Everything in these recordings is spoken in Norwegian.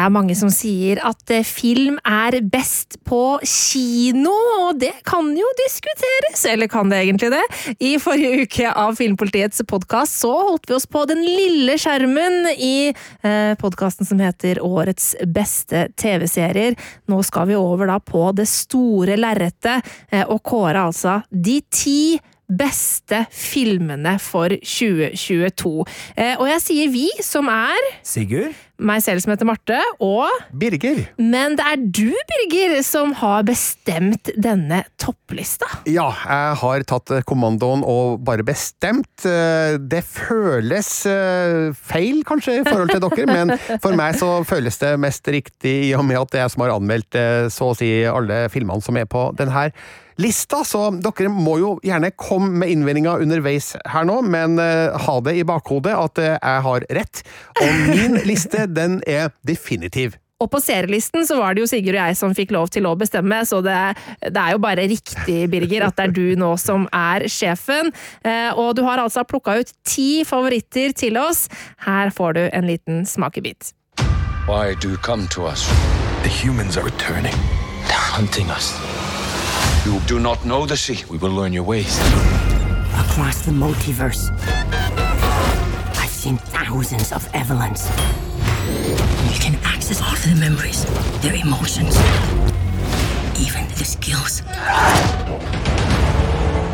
Det er mange som sier at eh, film er best på kino, og det kan jo diskuteres, eller kan det egentlig det? I forrige uke av Filmpolitiets podkast så holdt vi oss på den lille skjermen i eh, podkasten som heter Årets beste TV-serier. Nå skal vi over da på det store lerretet eh, og kåre altså de ti beste filmene for 2022. Eh, og jeg sier vi, som er Sigurd? Meg selv som heter Marte, og Birger? Men det er du, Birger, som har bestemt denne topplista. Ja, jeg har tatt kommandoen og bare bestemt. Eh, Det føles eh, feil, kanskje, i forhold til dere, men for meg så føles det mest riktig i og med at det er jeg som har anmeldt eh, så å si alle filmene som er på denne lista, så dere må jo gjerne komme med innvendinger underveis her nå, men eh, ha det i bakhodet at eh, jeg har rett, og min liste, den er definitiv. Og på serielisten så var det jo Sigurd og jeg som fikk lov til å bestemme, så det, det er jo bare riktig, Birger, at det er du nå som er sjefen. Eh, og du har altså plukka ut ti favoritter til oss. Her får du en liten smakebit. Why do you come to us? The humans are returning. They're hunting us. You do not know the sea. We will learn your ways. across the multiverse. I've seen thousands of Evelyns. You can access all of their memories, their emotions, even the skills.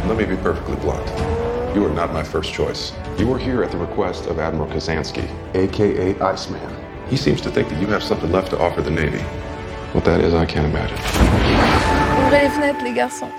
Let me be perfectly blunt. You are not my first choice. You are here at the request of Admiral Kazansky, aka Iceman. He seems to think that you have something left to offer the Navy. What that is, I can't imagine. Ouvrez les fenêtres, les garçons.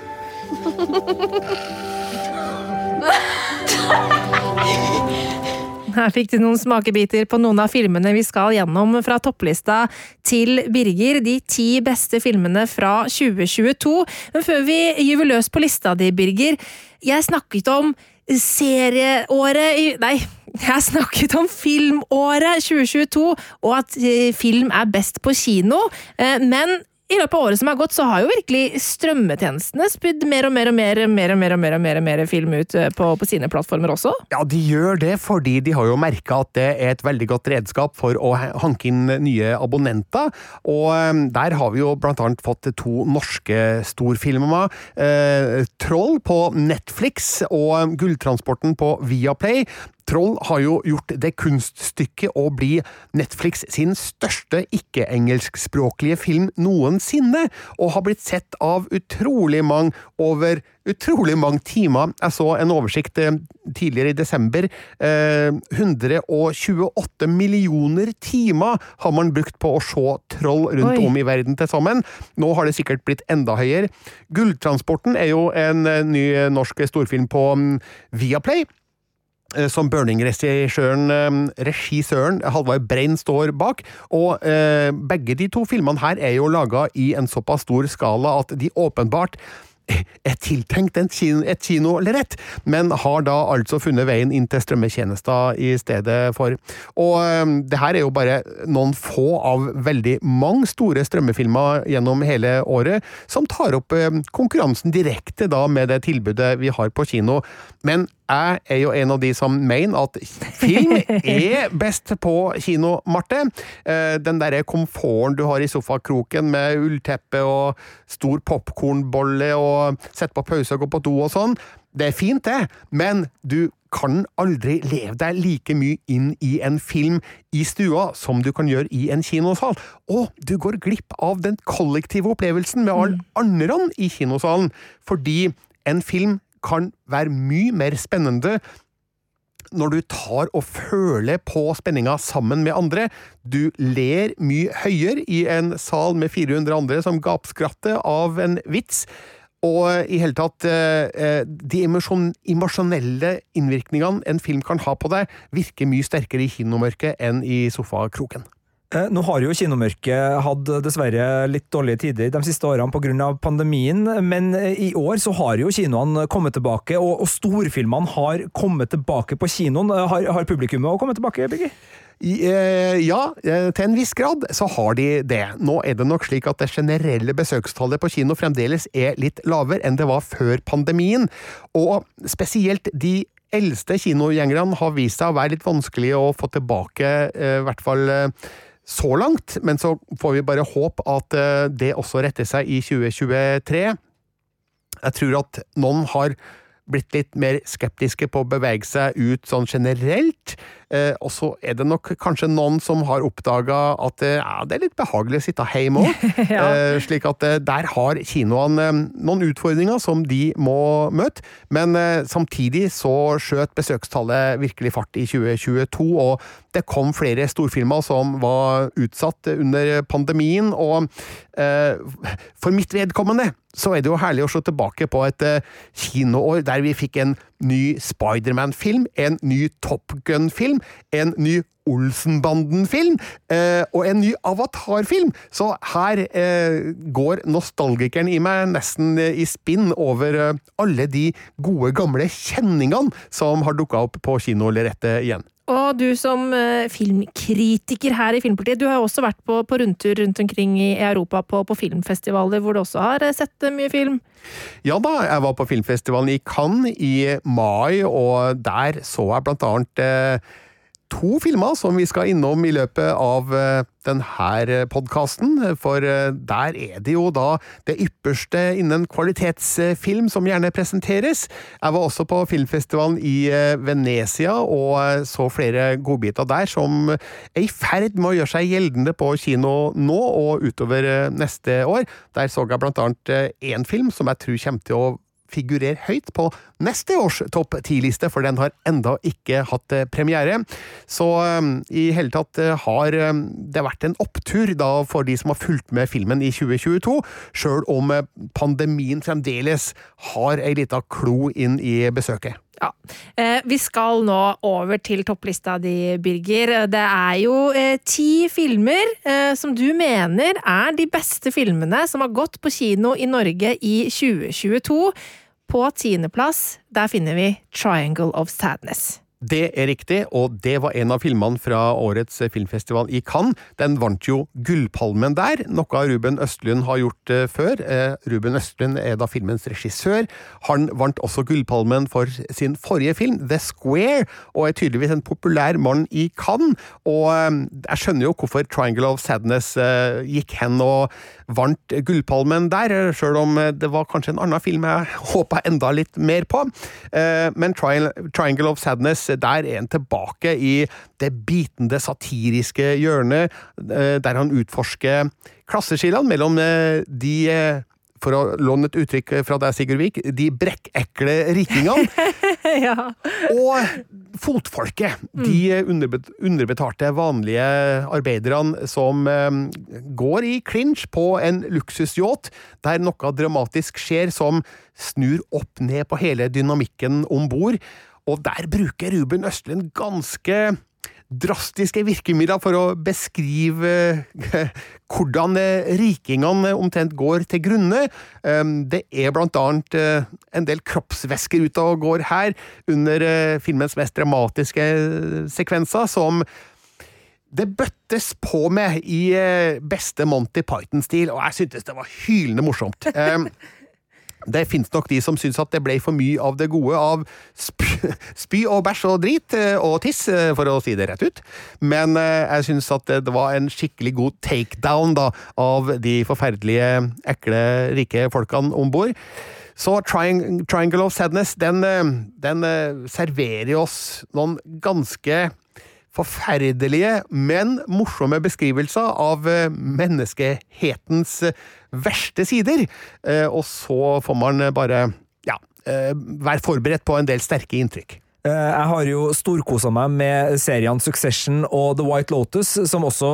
Her fikk du noen smakebiter på noen av filmene vi skal gjennom fra topplista til Birger. De ti beste filmene fra 2022. Men før vi gyver løs på lista di, Birger. Jeg snakket om serieåret i Nei, jeg snakket om filmåret 2022, og at eh, film er best på kino. Eh, Men i løpet av året som har gått, så har jo virkelig strømmetjenestene spydd mer og mer og mer mer og mer og mer, og mer, og mer film ut eh, på, på sine plattformer også. Ja, de gjør det fordi de har jo merka at det er et veldig godt redskap for å hanke inn nye abonnenter. Og eh, der har vi jo blant annet fått to norske storfilmer. Eh, Troll på Netflix og Gulltransporten på Viaplay. Troll har jo gjort det kunststykket å bli Netflix sin største ikke-engelskspråklige film noensinne, og har blitt sett av utrolig mange over utrolig mange timer. Jeg så en oversikt eh, tidligere i desember. Eh, 128 millioner timer har man brukt på å se troll rundt Oi. om i verden til sammen. Nå har det sikkert blitt enda høyere. Gulltransporten er jo en eh, ny eh, norsk storfilm på mm, Viaplay eh, som Burning-regissøren eh, regissøren Halvard Brein står bak. Og eh, begge de to filmene her er jo laga i en såpass stor skala at de åpenbart er tiltenkt en kino, et kinolerret, men har da altså funnet veien inn til strømmetjenester i stedet for. Og eh, det her er jo bare noen få av veldig mange store strømmefilmer gjennom hele året, som tar opp eh, konkurransen direkte da med det tilbudet vi har på kino. Men jeg er jo en av de som mener at film er best på kino, Marte. Eh, Den derre komforten du har i sofakroken med ullteppe og stor popkornbolle og sette på pause og gå på do og sånn. Det er fint, det, men du kan aldri leve deg like mye inn i en film i stua som du kan gjøre i en kinosal. Og du går glipp av den kollektive opplevelsen med alle andre i kinosalen, fordi en film kan være mye mer spennende når du tar og føler på spenninga sammen med andre. Du ler mye høyere i en sal med 400 andre som gapskratter av en vits. Og i hele tatt eh, eh, De emosjon- emosjonelle innvirkningene en film kan ha på deg, virker mye sterkere i kinomørket enn i sofakroken. Eh, Nå har jo kinomørket hatt dessverre litt dårlige tider de siste årene pga. pandemien, men eh, i år så har jo kinoene kommet tilbake, og, og storfilmene har kommet tilbake på kinoen. Eh, Har, har publikummet kommet tilbake, Birger? Eh, ja, eh, til en viss grad så har de det. Nå er det nok slik at det generelle besøkstallet på kino fremdeles er litt lavere enn det var før pandemien, og spesielt de eldste kinogjengerne har vist seg å være litt vanskelig å få tilbake, eh, i hvert fall eh, så langt, men så får vi bare håpe at eh, det også retter seg i 2023. Jeg tror at noen har blitt litt mer skeptiske på å bevege seg ut sånn generelt. Eh, og så er det nok kanskje noen som har oppdaga at eh, ja, det er litt behagelig å sitte hjemme òg. eh, slik at eh, der har kinoene eh, noen utfordringer som de må møte. Men eh, samtidig så skjøt besøkstallet virkelig fart i 2022, og det kom flere storfilmer som var utsatt under pandemien. Og eh, for mitt vedkommende så er det jo herlig å se tilbake på et kinoår der vi fikk en ny Spiderman-film, en ny Top Gun-film, en ny Olsenbanden-film eh, og en ny Avatar-film. Så her eh, går nostalgikeren i meg nesten eh, i spinn over eh, alle de gode, gamle kjenningene som har dukka opp på kinolerretet igjen. Og du som eh, filmkritiker her i Filmpolitiet, du har jo også vært på, på rundtur rundt omkring i Europa på, på filmfestivaler hvor du også har eh, sett eh, mye film. Ja da, jeg var på filmfestivalen i Cannes i mai, og der så jeg blant annet eh, to filmer som vi skal innom i løpet av eh, denne podkasten. For eh, der er det jo da det ypperste innen kvalitetsfilm som gjerne presenteres. Jeg var også på filmfestivalen i eh, Venezia og eh, så flere godbiter der som er i ferd med å gjøre seg gjeldende på kino nå og utover eh, neste år. Der så jeg blant annet én film som jeg tror kommer til å figurerer høyt på neste års topp ti-liste, for den har enda ikke hatt eh, premiere. Så um, i hele tatt uh, har det vært en opptur da for de som har fulgt med filmen i 2022, sjøl om pandemien fremdeles har ei lita klo inn i besøket. Ja. Eh, vi skal nå over til topplista di, Birger. Det er jo eh, ti filmer eh, som du mener er de beste filmene som har gått på kino i Norge i 2022. På tiendeplass, der finner vi Triangle of Sadness. Det er riktig, og det var en av filmene fra årets filmfestival i Cannes. Den vant jo Gullpalmen der, noe Ruben Østlund har gjort uh, før. Uh, Ruben Østlund er da filmens regissør. Han vant også Gullpalmen for sin forrige film, The Square, og er tydeligvis en populær mann i Cannes. Og uh, jeg skjønner jo hvorfor Triangle of Sadness gikk hen og vant Gullpalmen der, sjøl om det var kanskje en annen film jeg håpa enda litt mer på. men Triangle of Sadness der er han tilbake i det bitende satiriske hjørnet, der han utforsker klasseskillene mellom de for å låne et uttrykk fra deg, Sigurd Vik, de brekkekle rikingene. ja. Og fotfolket. De underbetalte, vanlige arbeiderne som går i clinch på en luksusyacht der noe dramatisk skjer som snur opp ned på hele dynamikken om bord. Og der bruker Ruben Østlund ganske drastiske virkemidler for å beskrive hvordan rikingene omtrent går til grunne. Det er blant annet en del kroppsvæsker ute og går her, under filmens mest dramatiske sekvenser, som det bøttes på med i beste Monty Python-stil, og jeg syntes det var hylende morsomt. Det finnes nok de som syns at det ble for mye av det gode av spy, spy og bæsj og drit og tiss, for å si det rett ut. Men jeg syns at det var en skikkelig god takedown da, av de forferdelige, ekle, rike folkene om bord. Så Triangle of Sadness, den, den serverer oss noen ganske forferdelige, men morsomme beskrivelser av menneskehetens verste sider. Og så får man bare ja, være forberedt på en del sterke inntrykk. Jeg har jo storkosa meg med seriene Succession og The White Lotus, som også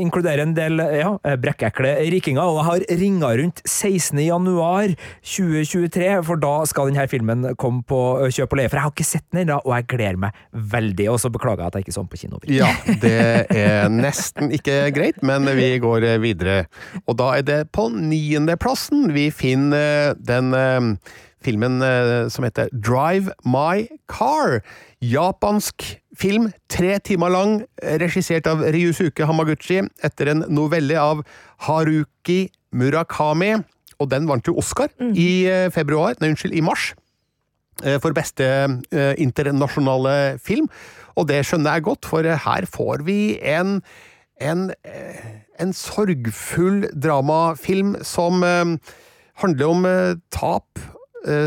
inkluderer en del ja, brekkekle rikinger. Og jeg har ringa rundt 16. januar 2023, for da skal denne filmen komme på kjøp og leie. For jeg har ikke sett den ennå, og jeg gleder meg veldig. Og så beklager jeg at jeg ikke så den på kino. Ja, det er nesten ikke greit, men vi går videre. Og da er det på niendeplassen vi finner den eh, filmen eh, som heter Drive My Car. Japansk film, tre timer lang, regissert av Ryusuke Hamaguchi etter en novelle av Haruki Murakami. Og den vant jo Oscar i eh, februar, nei, unnskyld, i mars. eh, For beste internasjonale film. Og det skjønner jeg godt, for her får vi en en, en sorgfull dramafilm som handler om tap,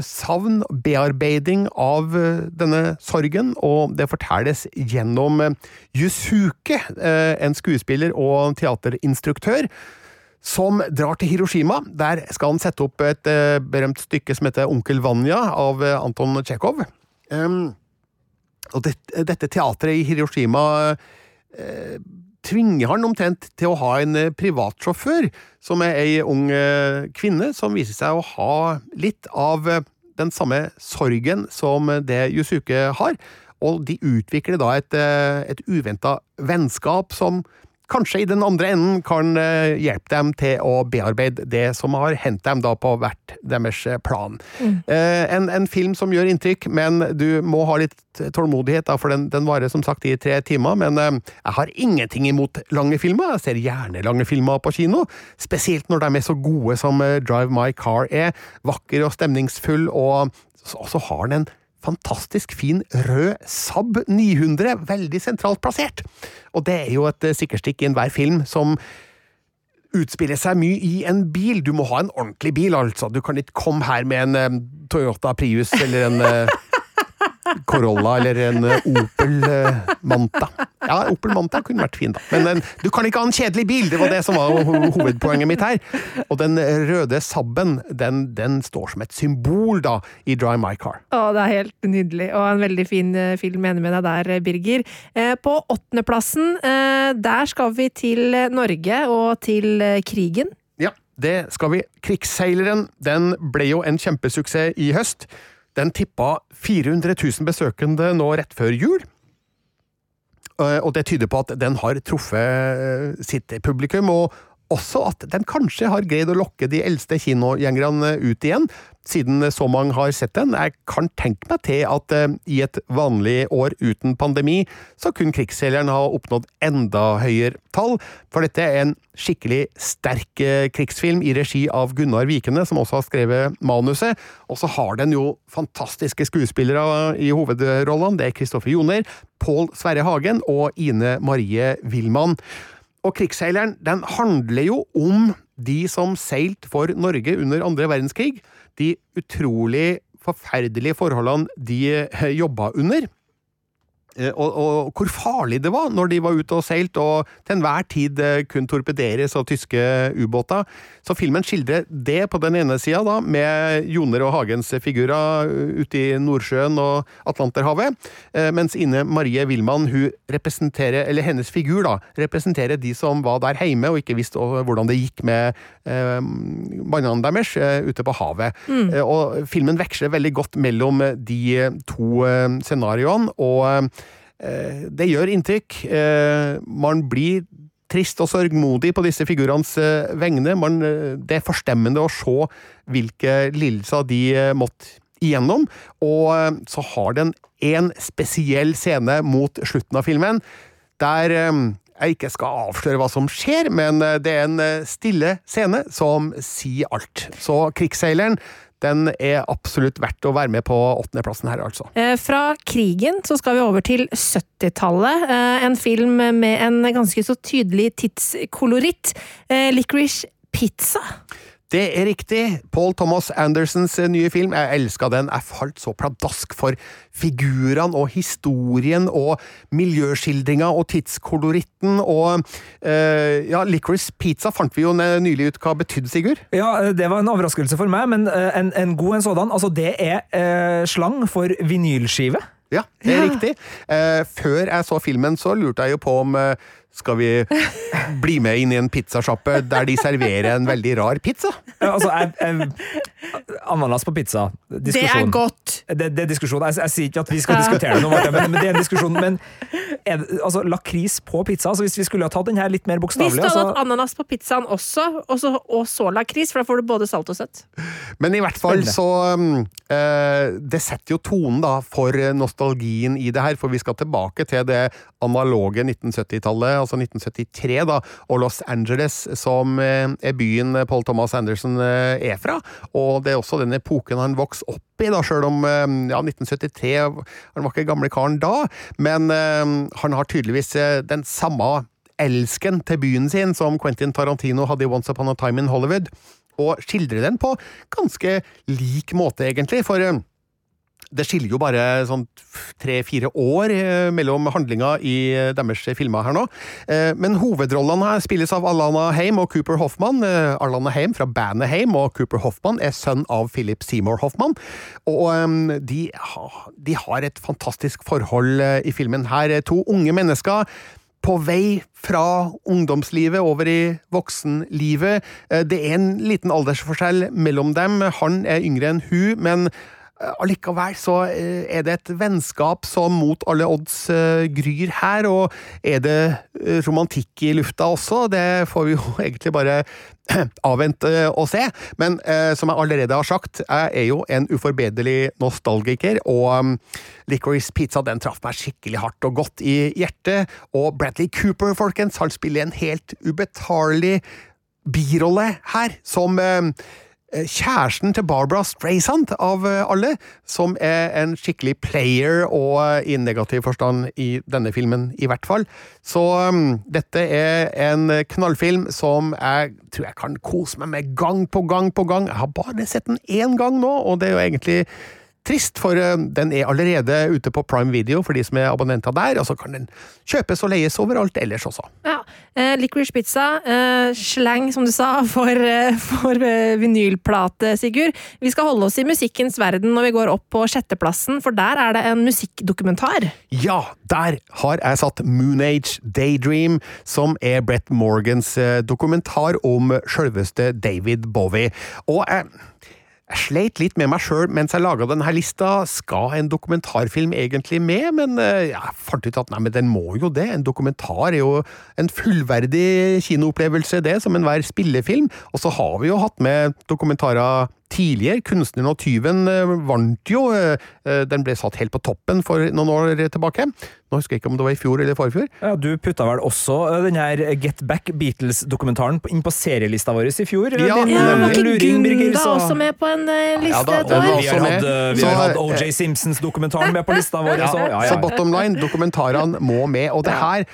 savn, bearbeiding av eh, denne sorgen, og det fortelles gjennom eh, Yusuke, eh, en skuespiller og teaterinstruktør, som drar til Hiroshima. Der skal han sette opp et eh, berømt stykke som heter Onkel Vanya av eh, Anton Tsjekhov. Og det, dette teatret i Hiroshima eh, tvinger han omtrent til å ha en eh, privatsjåfør, som er ei ung eh, kvinne som viser seg å ha litt av eh, den samme sorgen som det Yusuke har. Og de utvikler da et, et uventa vennskap som kanskje i den andre enden kan eh, hjelpe dem til å bearbeide det som har hendt dem da på hvert deres eh, plan. Mm. en, en film som gjør inntrykk, men du må ha litt tålmodighet, da, for den, den varer som sagt i tre timer. Men eh, jeg har ingenting imot lange filmer. Jeg ser gjerne lange filmer på kino. Spesielt når de er så gode som eh, Drive My Car er. Vakker og stemningsfull, og så har den en fantastisk fin rød Saab 900, veldig sentralt plassert. Og det er jo et eh, sikkerstikk i enhver film som utspiller seg mye i en bil. Du må ha en ordentlig bil, altså. Du kan ikke komme her med en eh, Toyota Prius eller en eh, Corolla eller en eh, Opel eh, Manta. Ja, Opel Manta kunne vært fin, da. Men eh, du kan ikke ha en kjedelig bil! Det var det som var ho hovedpoenget mitt her. Og den røde Saben, den, den står som et symbol, da, i Drive My Car. Å, det er helt nydelig, og en veldig fin film. Enig med deg der, Birger. På åttendeplassen, der skal vi til Norge og til krigen. Ja, det skal vi. Krigsseileren den ble jo en kjempesuksess i høst. Den tippa 400 000 besøkende nå rett før jul. Eh, Og det tyder på at den har truffet eh, sitt publikum, og også at den kanskje har greid å lokke de eldste kinogjengerne ut igjen, siden så mange har sett den. Jeg kan tenke meg til at eh, i et vanlig år uten pandemi, så kunne krigsseileren ha oppnådd enda høyere tall, for dette er en skikkelig sterk eh, krigsfilm i regi av Gunnar Vikene, som også har skrevet manuset, og så har den jo fantastiske skuespillere i hovedrollene. Det er Kristoffer Joner, Pål Sverre Hagen og Ine Marie Wilman. Og krigsseileren den handler jo om de som seilte for Norge under andre verdenskrig. De utrolig forferdelige forholdene de eh, jobba under. Eh, Og, og hvor farlig det var når de var ute og seilt, og til enhver tid eh, kunne torpederes av tyske ubåter. Så filmen skildrer det på den ene sida, da, med Joner og Hagens figurer ute i Nordsjøen og Atlanterhavet, eh, mens Ine Marie Wilman, hennes figur, da, representerer de som var der hjemme og ikke visste eh, hvordan det gikk med eh, mannene deres eh, ute på havet. Mm. og filmen veksler veldig godt mellom de to eh, scenarioene, og eh, det gjør inntrykk. Eh, man blir trist og sørgmodig på disse figurenes eh, vegne. Man, eh, det er forstemmende å se hvilke lidelser de eh, måtte igjennom. Og eh, så har den en spesiell scene mot slutten av filmen, der eh, jeg ikke skal avsløre hva som skjer, men eh, det er en eh, stille scene som sier alt. Så krigsseileren den er absolutt verdt å være med på åttendeplassen her, altså. Eh, Fra krigen så skal vi over til 70-tallet. Eh, En film med en ganske så tydelig tidskoloritt. Eh, Licorice Pizza. Det er riktig. Paul Thomas Andersons eh, nye film. Jeg elska den. Jeg falt så pladask for figurene og historien og miljøskildringa og tidskoloritten og eh, Ja, Licorice Pizza fant vi jo nylig ut hva betydde, Sigurd. Ja, det var en overraskelse for meg, men eh, en, en god en sådan. Altså, det er eh, slang for vinylskive. Ja, det er Ja. riktig. Uh, før jeg så filmen, så lurte jeg jo på om eh, skal vi bli med inn i en pizzasjappe der de serverer en veldig rar pizza? Ja, Altså, jeg, jeg, ananas på pizza. Det er godt! Det, det er diskusjon. Jeg, jeg sier ikke at vi skal diskutere noe, men, men det er en diskusjon. Men er altså, lakris på pizza? Altså, hvis vi skulle ha tatt den her litt mer Hvis du hadde altså, hatt ananas på pizzaen også, og så, og så lakris, for da får du både salt og søtt. Men i hvert fall så um, eh, Det setter jo tonen da for nostalgien i det her, for vi skal tilbake til det analoge 1970-tallet, altså 1973, da, og Los Angeles, som eh, er byen Paul Thomas Anderson eh, er fra. Og det er også den epoken han vokste opp i, da, sjøl om eh, ja, 1973 Han var ikke gamle karen da, men han har tydeligvis den samme elsken til byen sin som Quentin Tarantino hadde i Once Upon a Time in Hollywood, og skildrer den på ganske lik måte, egentlig, for det skiller jo bare sånn tre-fire år eh, mellom handlinga i eh, deres filmer her nå. Eh, Men hovedrollene her spilles av Alana Haim og Cooper Hoffman. Eh, Alana Haim fra bandet Heim og Cooper Hoffman er sønn av Philip Seymour Hoffman. Og eh, de, de har et fantastisk forhold i filmen her. To unge mennesker på vei fra ungdomslivet over i voksenlivet. Det er en liten aldersforskjell mellom dem. Han er yngre enn hun, men allikevel så eh, er det et vennskap som mot alle odds eh, gryr her, og er det eh, romantikk i lufta også? Det får vi jo egentlig bare avvente og se. Men eh, som jeg allerede har sagt, jeg er jo en uforbederlig nostalgiker, og um, Licorice Pizza den traff meg skikkelig hardt og godt i hjertet. Og Bradley Cooper, folkens, han spiller en helt ubetalelig birolle her, som eh, kjæresten til Barbara Streisand, av eh, alle, som er en skikkelig player, og eh, i negativ forstand i denne filmen, i hvert fall. Så um, dette er en knallfilm som jeg tror jeg kan kose meg med gang på gang på gang. Jeg har bare sett den én gang nå, og det er jo egentlig trist, for eh, den er allerede ute på Prime Video for de som er abonnenter der, og så kan den kjøpes og leies overalt ellers også. Ja. Eh, Licorice pizza, eh, slang som du sa, for, eh, for eh, vinylplate, Sigurd. Vi skal holde oss i musikkens verden når vi går opp på sjetteplassen, for der er det en musikkdokumentar. Ja, der har jeg satt Moonage Daydream, som er Brett Morgans eh, dokumentar om sjølveste David Bowie. Og jeg, jeg sleit litt med meg sjøl mens jeg laga denne lista. Skal en dokumentarfilm egentlig med? Men eh, jeg fant ut at nei, men den må jo det. En dokumentar er jo en fullverdig kinoopplevelse, det, som enhver spillefilm. Og så har vi jo hatt med dokumentarer tidligere. 'Kunstneren og tyven' eh, vant jo. eh, Den ble satt helt på toppen for noen år tilbake. Nå husker jeg ikke om det var i fjor eller forfjor. ja, Du putta vel også eh, den her Get Back Beatles-dokumentaren inn på serielista vår i fjor? Ja, Din, Ja, eh, var ikke luring, Birger, Gunda så- også med på en eh, liste Ja da, et år? Vi har hatt, eh, vi har hatt eh, OJ Simpsons-dokumentaren med på lista vår. Ja, så, ja, ja, Så bottom line, dokumentarene må med. Og det her,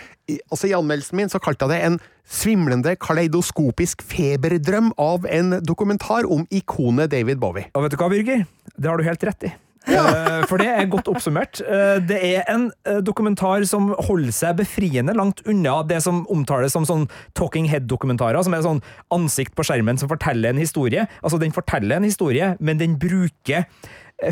altså i anmeldelsen min så kalte jeg det en svimlende kaleidoskopisk feberdrøm av en dokumentar om ikonet David Bowie. Og vet du hva, Birger? Det har du helt rett i. Eh, For det er godt oppsummert. Eh, Det er en eh, dokumentar som holder seg befriende langt unna det som omtales som sånn talking head-dokumentarer, som er sånn ansikt på skjermen som forteller en historie. Altså, den forteller en historie, men den bruker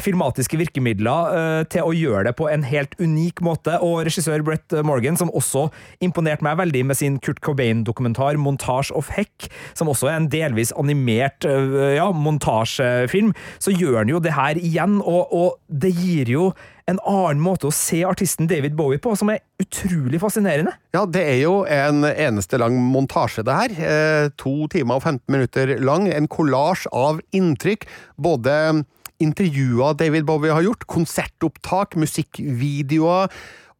filmatiske virkemidler eh, til å gjøre det på en helt unik måte. Og regissør Brett Morgan, som også imponerte meg veldig med sin Kurt Cobain-dokumentar 'Montage of Heck', som også er en delvis animert eh, ja, montasjefilm, så gjør han jo det her igjen, og, og det gir jo en annen måte å se artisten David Bowie på, som er utrolig fascinerende. Ja, det er jo en eneste lang montasje, det her. Eh, to timer og 15 minutter lang. En kollasj av inntrykk. Både intervjuer David Bowie har gjort, konsertopptak, musikkvideoer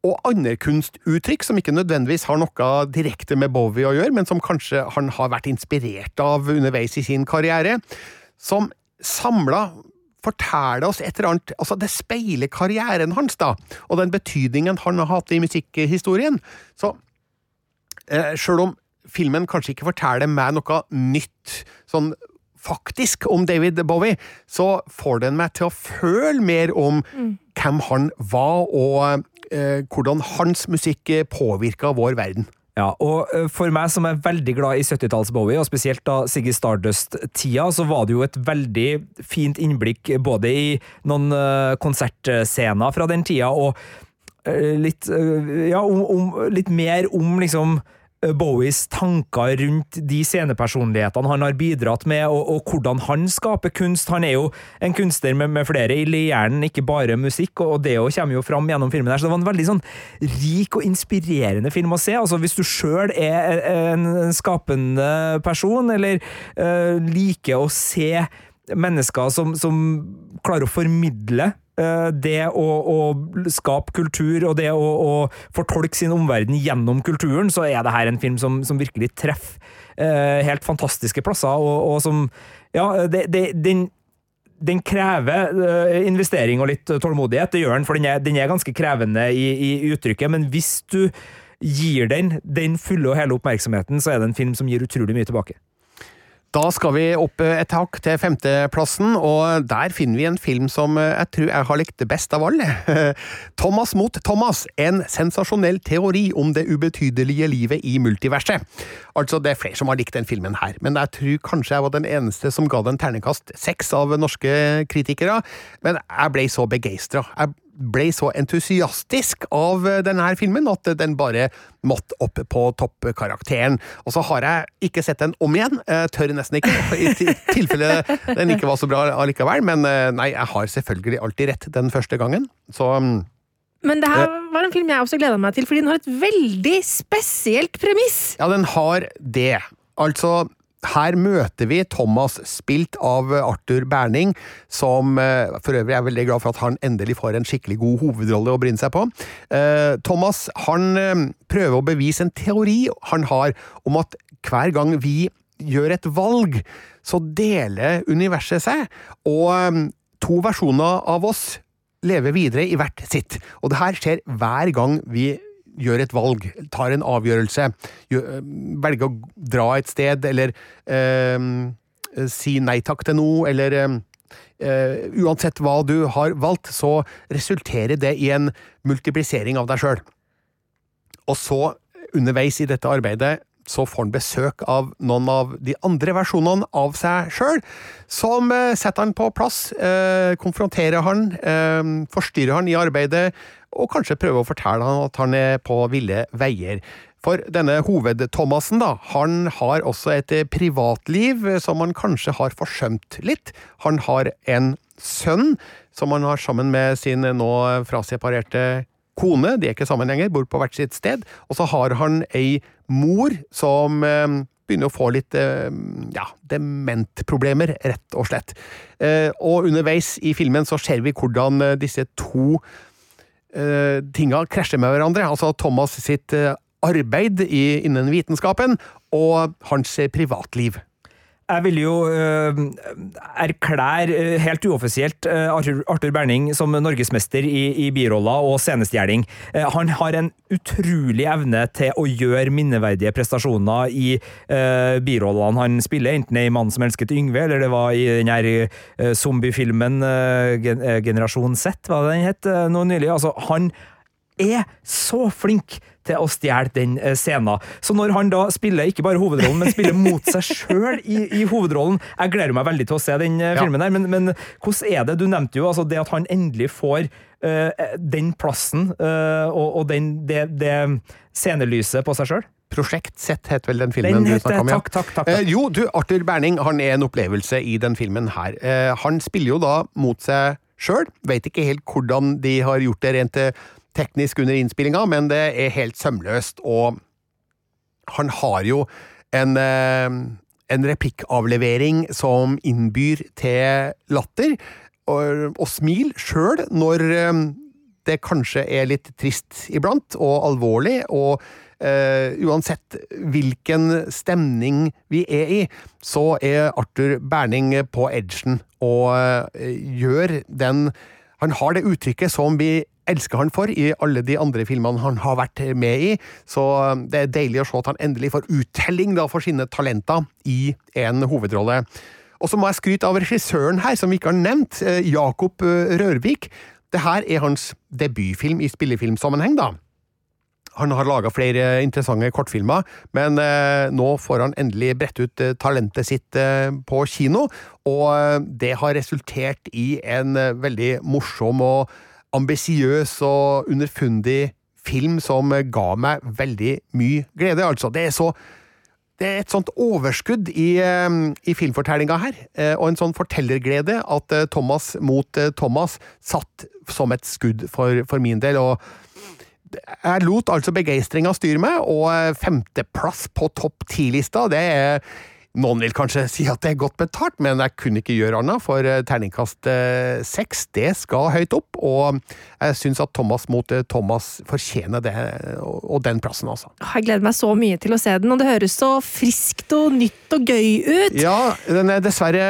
og andre kunstuttrykk som ikke nødvendigvis har noe direkte med Bowie å gjøre, men som kanskje han har vært inspirert av underveis i sin karriere. Som samla forteller oss et eller annet Altså, det speiler karrieren hans, da, og den betydningen han har hatt i musikkhistorien. Så eh, sjøl om filmen kanskje ikke forteller meg noe nytt sånn faktisk om David Bowie, så får den meg til å føle mer om hvem han var, og eh, hvordan hans musikk påvirka vår verden. Ja, og eh, for meg som er veldig glad i 70-talls-Bowie, og spesielt da Siggy Stardust-tida, så var det jo et veldig fint innblikk både i noen eh, konsertscener fra den tida, og eh, litt, eh, ja, om, om, litt mer om liksom eh, Bowies tanker rundt de scenepersonlighetene han har bidratt med, og, og hvordan han skaper kunst. Han er jo en kunstner med, med flere i hjernen, ikke bare musikk, og, det kommer jo fram gjennom filmen. her, Så det var en veldig sånn rik og inspirerende film å se. Altså Hvis du sjøl er en, en skapende person, eller eh, liker å se mennesker som, som klarer å formidle eh, det å, å skape kultur og det å, å fortolke sin omverden gjennom kulturen, så er det her en film som, som virkelig treffer eh, helt fantastiske plasser, og, og som Ja, det, det, den den krever uh, investering og litt tålmodighet, det gjør den, for den er, den er ganske krevende i, i, uttrykket. Men hvis du gir den den fulle og hele oppmerksomheten, så er det en film som gir utrolig mye tilbake. Da skal vi opp et hakk til femteplassen, og der finner vi en film som jeg tror jeg har likt best av alle. Thomas mot Thomas, en sensasjonell teori om det ubetydelige livet i multiverset. Altså, det er flere som har likt den filmen her, men jeg tror kanskje jeg var den eneste som ga den ternekast seks av norske kritikere, men jeg ble så begeistra. Ble så entusiastisk av denne filmen at den bare måtte opp på toppkarakteren. Og så har jeg ikke sett den om igjen, jeg tør nesten ikke, i tilfelle den ikke var så bra allikevel, men nei, jeg har selvfølgelig alltid rett den første gangen, så Men det her var en film jeg også gleda meg til, fordi den har et veldig spesielt premiss. Ja, den har det. Altså, her møter vi Thomas, spilt av Arthur Berning, som for øvrig er veldig glad for at han endelig får en skikkelig god hovedrolle å bryne seg på. Thomas han prøver å bevise en teori han har om at hver gang vi gjør et valg, så deler universet seg, og to versjoner av oss lever videre i hvert sitt. Og det her skjer hver gang vi gjør et valg, tar en avgjørelse, gjør, velger å dra et sted, eller eh, si nei takk til noe, eller eh, Uansett hva du har valgt, så resulterer det i en multiplisering av deg sjøl. Og så, underveis i dette arbeidet, så får han besøk av noen av de andre versjonene av seg sjøl, som eh, setter han på plass, eh, konfronterer han, eh, forstyrrer han i arbeidet, og kanskje prøver å fortelle han at han er på ville veier. For denne hoved-Thomassen, da, han har også et privatliv som han kanskje har forsømt litt. Han har en sønn som han har sammen med sin nå fraseparerte kone, de er ikke sammen lenger, bor på hvert sitt sted, og så har han ei mor som eh, begynner å få litt eh, ja, dementproblemer, rett og slett. Eh, og underveis i filmen så ser vi hvordan disse to tinga krasjer med hverandre. Altså Thomas sitt arbeid innen vitenskapen og hans privatliv. Jeg vil jo uh, erklære, uh, helt uoffisielt, uh, Arthur, Arthur, Berning som norgesmester i, i biroller og scenestjerning. han har en utrolig evne til å gjøre minneverdige prestasjoner i birollene han spiller, enten det er i 'Mannen som elsket Yngve', eller det var i den her zombiefilmen Gen Generasjon Z, hva den het nå nylig. Altså, han er så flink til å stjele den scenen. Så når han da spiller ikke bare hovedrollen, men spiller mot seg sjøl i, i, hovedrollen Jeg gleder meg veldig til å se den ja. filmen der, men, men, hvordan er det? Du nevnte jo altså det at han endelig får uh, den plassen uh, og, og den, det, det scenelyset på seg sjøl. Prosjekt Sett het vel den filmen den du snakka om? Ja. Takk, takk, takk, takk. Eh, jo, du, Arthur Berning han er en opplevelse i den filmen her. Eh, han spiller jo da mot seg sjøl. Veit ikke helt hvordan de har gjort det rent teknisk under innspillinga, men det er helt sømløst, og han har jo en, en replikkavlevering som innbyr til latter og, og smil sjøl når det kanskje er litt trist iblant, og alvorlig, og Uh, uansett hvilken stemning vi er i, så er Arthur Berning på edgen og uh, gjør den Han har det uttrykket som vi elsker han for i alle de andre filmene han har vært med i, så det er deilig å se at han endelig får uttelling da, for sine talenter i en hovedrolle. Og så må jeg skryte av regissøren her, som vi ikke har nevnt, Jakob Rørvik. Det her er hans debutfilm i spillefilmsammenheng, da. Han har laga flere interessante kortfilmer, men eh, nå får han endelig bredt ut eh, talentet sitt eh, på kino, og eh, det har resultert i en eh, veldig morsom og ambisiøs og underfundig film som ga meg veldig mye glede, altså. Det er så det er et sånt overskudd i, eh, i filmfortellinga her, eh, og en sånn fortellerglede, at eh, Thomas mot Thomas satt som et skudd for, for min del. og jeg lot altså begeistringa styre meg, og femteplass på topp ti-lista, det er noen vil kanskje si at det er godt betalt, men jeg kunne ikke gjøre annet, for eh, terningkast eh, seks, det skal høyt opp, og jeg syns at Thomas mot eh, Thomas fortjener det, og den plassen, altså. Jeg gleder meg så mye til å se den, og det høres så friskt og nytt og gøy ut. Ja, den er dessverre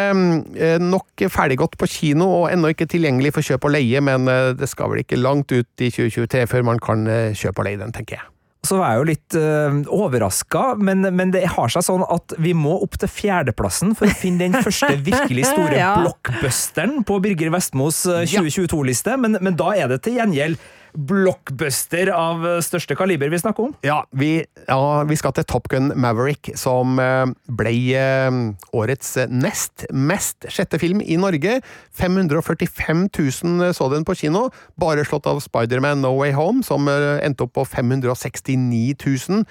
nok ferdiggått på kino, og ennå ikke tilgjengelig for kjøp og leie, men det skal vel ikke langt ut i 2023 før man kan kjøpe og leie den, tenker jeg. Så var jeg jo litt uh, overraska, men, men det har seg sånn at vi må opp til fjerdeplassen for å finne den første virkelig store Ja. blockbusteren på Birger Vestmos eh, 2022-liste, men, men da er det til gjengjeld blockbuster av eh, største kaliber vi snakker om. Ja, vi, ja, vi skal til Top Gun Maverick, som eh, ble eh, årets nest mest sjette film i Norge. 545 000 så den på kino, bare slått av Spiderman No Way Home, som endte opp på 569 000.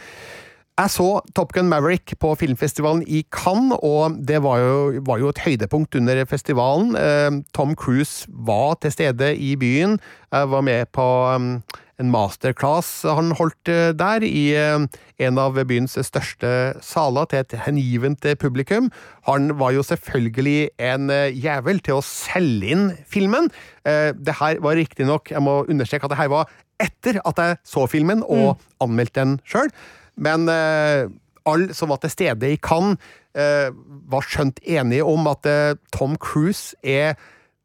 Jeg så Top Gun Maverick på filmfestivalen i Cannes, og det var jo, var jo et høydepunkt under festivalen. Eh, Tom Cruise var til stede i byen. Jeg var med på um, en masterclass han holdt eh, der, i eh, en av byens største saler, til et hengivent eh, publikum. Han var jo selvfølgelig en eh, jævel til å selge inn filmen. Eh, Det her var riktignok, jeg må understreke at det her var etter at jeg så filmen og anmeldte den sjøl. Men eh, alle som var til stede i Cannes, eh, var skjønt enige om at eh, Tom Cruise er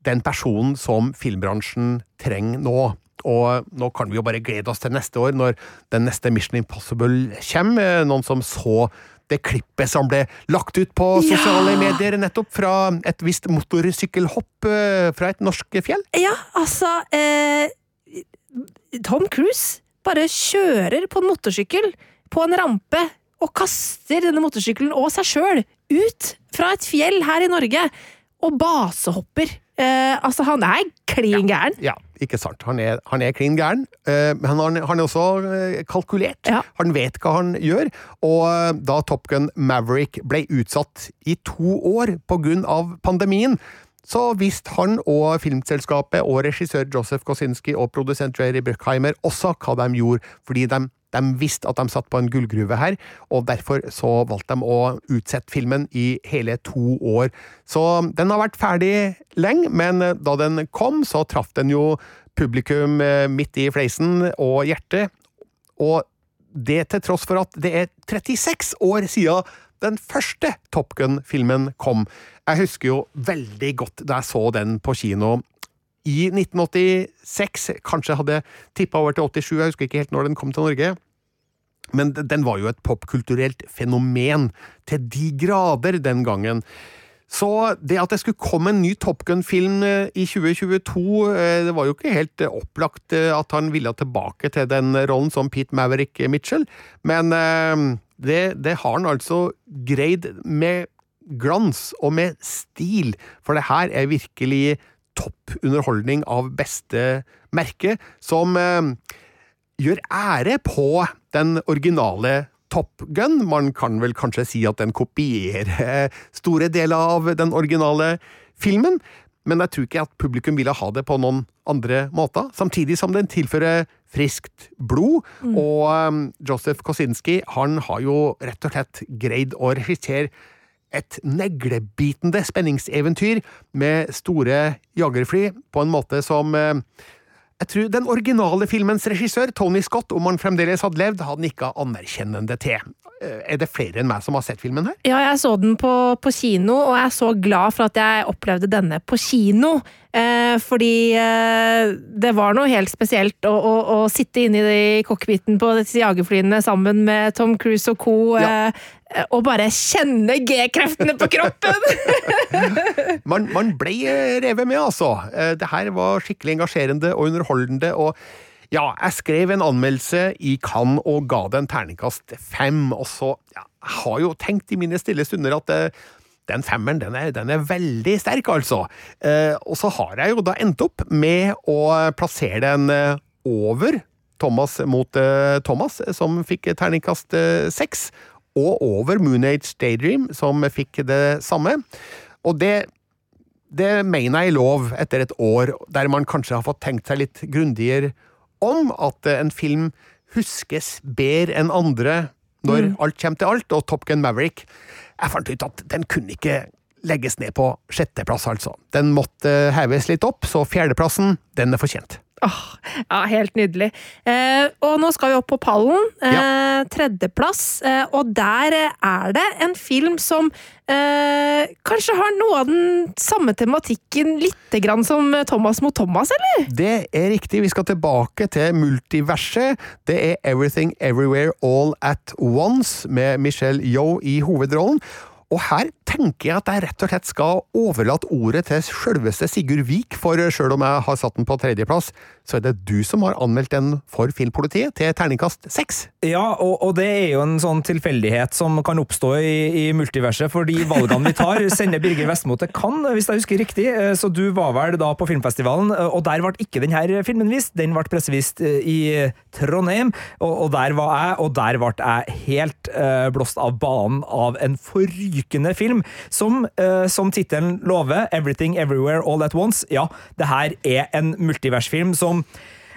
den personen som filmbransjen trenger nå. Og nå kan vi jo bare glede oss til neste år, når den neste Mission Impossible kommer. Noen som så det klippet som ble lagt ut på Ja! sosiale medier nettopp, fra et visst motorsykkelhopp fra et norsk fjell. Ja, altså eh, Tom Cruise bare kjører på en motorsykkel på en rampe og kaster denne motorsykkelen og seg sjøl ut fra et fjell her i Norge og basehopper. Eh, altså, han er klin gæren. Ja, ikke sant. Han er, han er klin gæren, eh, men han, han er også eh, kalkulert. Ja. Han vet hva han gjør, og eh, da Top Gun Maverick ble utsatt i to år av pandemien, så visste han og filmselskapet og regissør Joseph Kosinski og produsent Jerry Bruckheimer også hva de gjorde, fordi de, de visste at de satt på en gullgruve her, og derfor så valgte de å utsette filmen i hele to år. Så den har vært ferdig lenge, men eh, da den kom, så traff den jo publikum eh, midt i fleisen og hjertet, og det til tross for at det er 36 år siden den første Top Gun-filmen kom. Jeg husker jo veldig godt da jeg så den på kino i 1986. Kanskje hadde tippa over til 87, jeg husker ikke helt når den kom til Norge. Men den var jo et popkulturelt fenomen til de grader den gangen. Så det at det skulle komme en ny Top Gun-film eh, i 2022, eh, det var jo ikke helt eh, opplagt at han ville tilbake til den rollen som Pete Maverick Mitchell, men det, det har han altså greid med glans og med stil, for det her er virkelig topp underholdning av beste merke, som eh, gjør ære på den originale Top Gun. Man kan vel kanskje si at den kopierer store deler av den originale filmen, men jeg tror ikke at publikum ville ha det på noen andre måter. Samtidig som den tilfører friskt blod, og um, Joseph Kosinski han har jo rett og slett greid å regissere et neglebitende spenningseventyr med store jagerfly på en måte som eh, jeg tror den originale filmens regissør, Tony Scott, om han fremdeles hadde levd, hadde nikka anerkjennende til. Eh, Er det flere enn meg som har sett filmen her? Ja, jeg så den på, på kino, og jeg er så glad for at jeg opplevde denne på kino. Eh, fordi eh, det var noe helt spesielt å, å, å sitte inne i cockpiten på disse jagerflyene sammen med Tom Cruise og co. Ja. Eh, og bare kjenne G-kreftene på kroppen! Man, man ble eh, revet med, altså. Eh, Det her var skikkelig engasjerende og underholdende, og Ja, jeg skrev en anmeldelse i Cannes og ga det en terningkast fem, og så ja, Jeg har jo tenkt i mine stille stunder at eh, den femmeren den er, den er veldig sterk, altså. Eh, og så har jeg jo da endt opp med å plassere den eh, over Thomas mot eh, Thomas, som fikk terningkast eh, seks, og over Moonage Daydream, som fikk det samme. Og det det mener jeg er lov etter et år der man kanskje har fått tenkt seg litt grundigere om at en film huskes bedre enn andre når Mm. alt kommer til alt, og Top Gun Maverick Jeg fant ut at den kunne ikke legges ned på sjetteplass, altså. Den måtte heves litt opp, så fjerdeplassen, den er fortjent. Åh, ja, helt nydelig. Eh, og nå skal vi opp på pallen. Eh, Tredjeplass. Eh, og der er det en film som eh, kanskje har noe av den samme tematikken lite grann som Thomas mot Thomas, eller? Det er riktig, vi skal tilbake til multiverset. Det er Everything Everywhere All At Once, med Michelle Yeoh i hovedrollen. Og her tenker jeg at jeg rett og slett skal overlate ordet til sjølveste Sigurd Vik, for sjøl om jeg har satt den på tredjeplass, så er det du som har anmeldt den for Filmpolitiet til terningkast seks. Ja, og, og det er jo en sånn tilfeldighet som kan oppstå i, i multiverset, for de valgene vi tar, sender Birger Vestmo til Cannes, hvis jeg husker riktig. Eh, Så du var vel da på filmfestivalen, eh, og der ble ikke denne filmen vist. Den ble pressevist eh, i Trondheim, og, og der var jeg, og der ble jeg helt blåst av banen av en forrykende film, som, eh, som tittelen lover, Everything Everywhere All At Once. Ja, det her er en multiversfilm som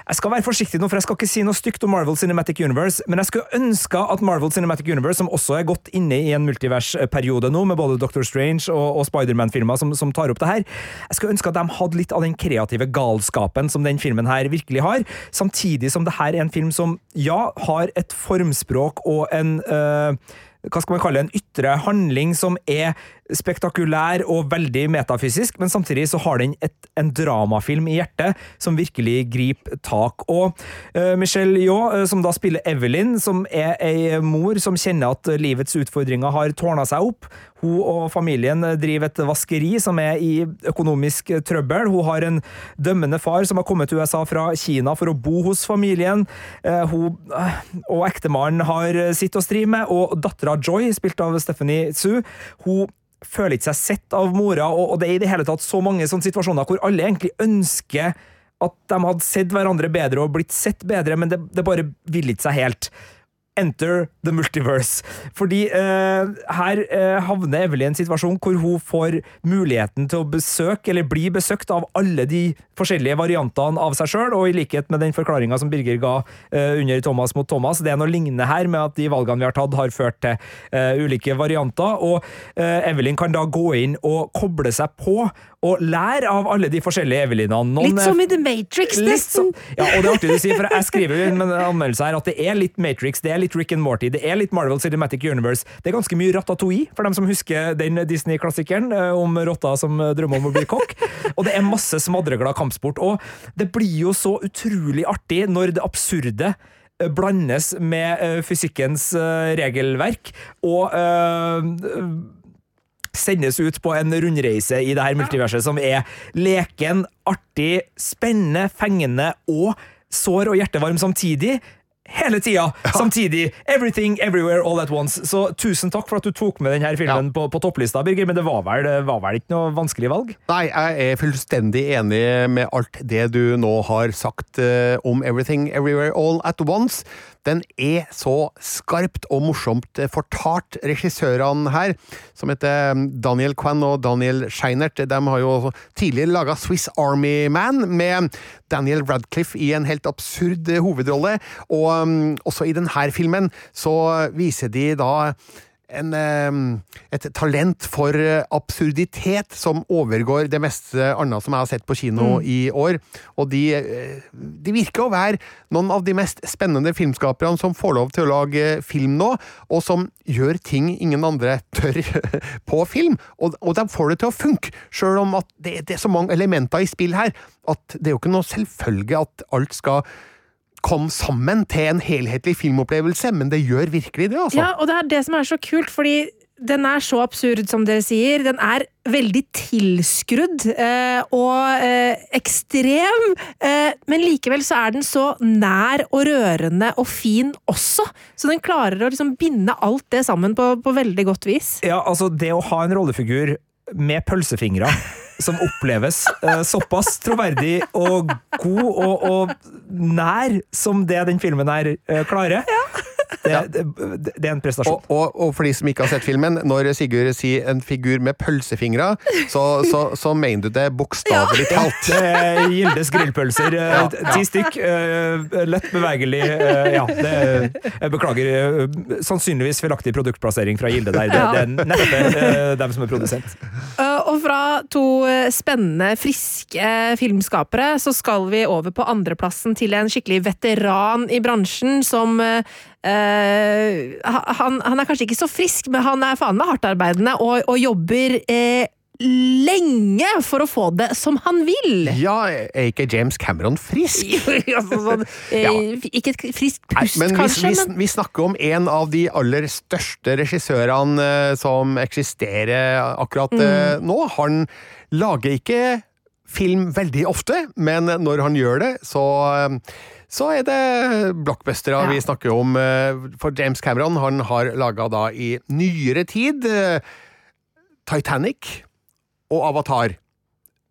jeg skal være forsiktig nå, for jeg skal ikke si noe stygt om Marvel Cinematic Universe, men jeg skulle ønske at Marvel Cinematic Universe, som også er godt inne i en multiversperiode nå, med både Doctor Strange og, og Spiderman-filmer som, som tar opp det her, jeg skulle ønske at de hadde litt av den kreative galskapen som den filmen her virkelig har, samtidig som det her er en film som, ja, har et formspråk og en øh, hva skal man kalle det, en ytre handling som er spektakulær og veldig metafysisk, men samtidig så har den et, en dramafilm i hjertet som virkelig griper tak. Og uh, Michelle Yeoh, eh, som da spiller Evelyn, som er ei mor som kjenner at livets utfordringer har tårna seg opp. Hun og familien driver et vaskeri som er i økonomisk trøbbel. Hun har en dømmende far som har kommet til USA fra Kina for å bo hos familien. Eh, Hun og ektemannen har sitt å stri med, og dattera Joy, spilt av Stephanie Sue, hun føler ikke seg sett av mora, og og det er i det hele tatt så mange sånne situasjoner hvor alle egentlig ønsker at de hadde sett hverandre bedre og blitt sett bedre, men det, det bare vil ikke seg helt. Enter the multiverse. Fordi eh, her eh, havner Evelyn i en situasjon hvor hun får muligheten til å besøke, eller bli besøkt av alle de forskjellige variantene av seg sjøl, og i likhet med den forklaringa som Birger ga eh, under Thomas mot Thomas, det er noe lignende her med at de valgene vi har tatt, har ført til eh, ulike varianter, og eh, Evelyn kan da gå inn og koble seg på og lære av alle de forskjellige Evelinene. Noen Litt som i The Matrix, nesten. sånn- Ja, og det er artig du sier, for jeg skriver jo i en anmeldelse her at det er litt Matrix, det er litt Rick and Morty, det er litt Marvel Cinematic Universe. Det er ganske mye Ratatouille, for dem som husker den Disney-klassikeren eh, om rotta som eh, drømmer om å bli kokk. Og det er masse smadreglad kampsport. Og det blir jo så utrolig artig når det absurde eh, blandes med fysikkens regelverk, og eh, sendes ut på en rundreise i det her multiverset som er leken, artig, spennende, fengende og sår og hjertevarm samtidig. Hele tida! Samtidig. Everything, everywhere, all at once. Så tusen takk for at du tok med denne filmen på, på topplista, Birger, men det var vel, det var vel ikke noe vanskelig valg? Nei, jeg er fullstendig enig med alt det du nå har sagt uh, om Everything Everywhere All At Once. Den er så skarpt og morsomt eh, fortalt. Regissørene her, som heter eh, Daniel Kwan og Daniel Scheinert, de har jo tidligere laga Swiss Army Man med Daniel Radcliffe i en helt absurd hovedrolle. Og um, også i denne filmen så viser de da en, eh, et talent for eh, absurditet som overgår det meste annet som jeg har sett på kino Mm. i år. Og de, eh, de virker å være noen av de mest spennende filmskaperne som får lov til å lage film nå, og som gjør ting ingen andre tør på film. Og, og de får det til å funke, sjøl om at det, det er så mange elementer i spill her, at det er jo ikke noe selvfølge at alt skal komme sammen til en helhetlig filmopplevelse, men det gjør virkelig det, altså. Ja, og det er det som er så kult, fordi den er så absurd som dere sier. Den er veldig tilskrudd eh, og eh, ekstrem, eh, men likevel så er den så nær og rørende og fin også. Så den klarer å liksom binde alt det sammen på, på veldig godt vis. Ja, altså, det å ha en rollefigur med pølsefingre som oppleves eh, såpass troverdig og god og, og nær som det den filmen her eh, klarer. Det, det, det er en prestasjon. Og, og, og for de som ikke har sett filmen, når Sigurd sier en figur med pølsefingre, så, så, så mener du det bokstavelig talt. Er Gildes grillpølser. eh, Ja, Ti stykk. eh, Lett bevegelig. eh, Ja, det, jeg beklager. Sannsynligvis feilaktig produktplassering fra Gilde der. Det, Ja. det er neppe dem som er produsent. Og fra to spennende, friske filmskapere, så skal vi over på andreplassen til en skikkelig veteran i bransjen som uh, han, han er kanskje ikke så frisk, men han er faen meg hardtarbeidende og, og jobber uh, lenge for å få det som han vil! Ja, er ikke James Cameron frisk? altså, sånn, eh, Ja. Ikke et friskt Nei, pust, men kanskje, vi, men vi snakker om en av de aller største regissørene som eksisterer akkurat Mm. nå. Han lager ikke film veldig ofte, men når han gjør det, så så er det blockbustere Ja. vi snakker om. eh, For James Cameron han har laga da i nyere tid eh, Titanic og Avatar.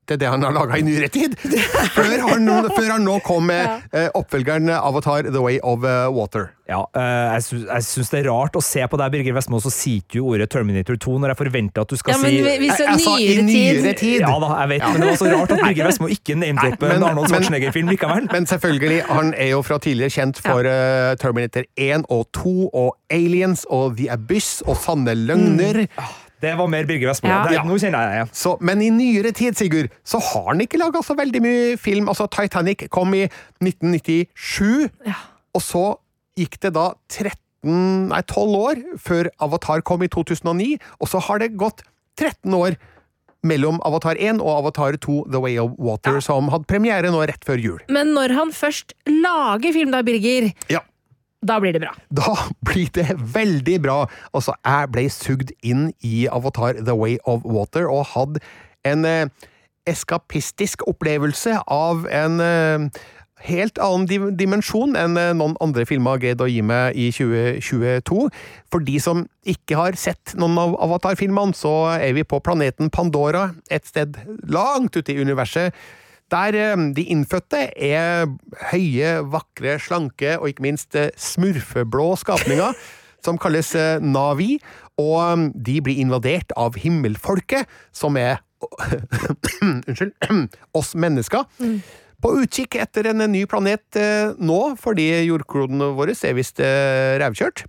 Det er det han har laga i nyere tid! Før han, før han nå kom med ja. oppfølgeren Avatar The Way of eh, Water. Ja, eh, jeg syns, det er rart å se på deg, Birger Vestmo, så sier du ordet Terminator 2 når jeg forventer at du skal Ja, men si vi- hvis Jeg- jeg sa i nyere tid. Ja da, jeg vet, men det var så rart at Birger Vestmo ikke name-dropper en Arnold Schwarzenegger-film likevel. Men selvfølgelig, han er jo fra tidligere kjent for uh, Terminator 1 og 2 og Aliens og The Abyss og Sanne løgner. Det var mer Birger Vestmo. Ja. Det, nå kjenner jeg deg igjen. Så, men i nyere tid, Sigurd, så har han ikke laga så veldig mye film. Altså, Titanic kom i 1997, Ja. og så gikk det da 13, nei 12 år før Avatar kom i 2009, og så har det gått 13 år mellom Avatar 1 og Avatar 2 The Way of Water, som hadde premiere nå rett før jul. Men når han først lager film, da, Birger, Ja. Da blir det bra. Da blir det veldig bra. Altså, jeg ble sugd inn i Avatar The Way of Water og hadde en eh, eskapistisk opplevelse av en eh, helt annen dimensjon enn eh, noen andre filmer har greid å gi meg i 2022. For de som ikke har sett noen av Avatar-filmene, så er vi på planeten Pandora, et sted langt ute i universet. Der eh, de innfødte er høye, vakre, slanke og ikke minst eh, smurfeblå skapninger, som kalles eh, Navi, og eh, de blir invadert av himmelfolket, som er Unnskyld. oss mennesker. På utkikk etter en ny planet nå, fordi jordkloden vår er visst eh, rævkjørt.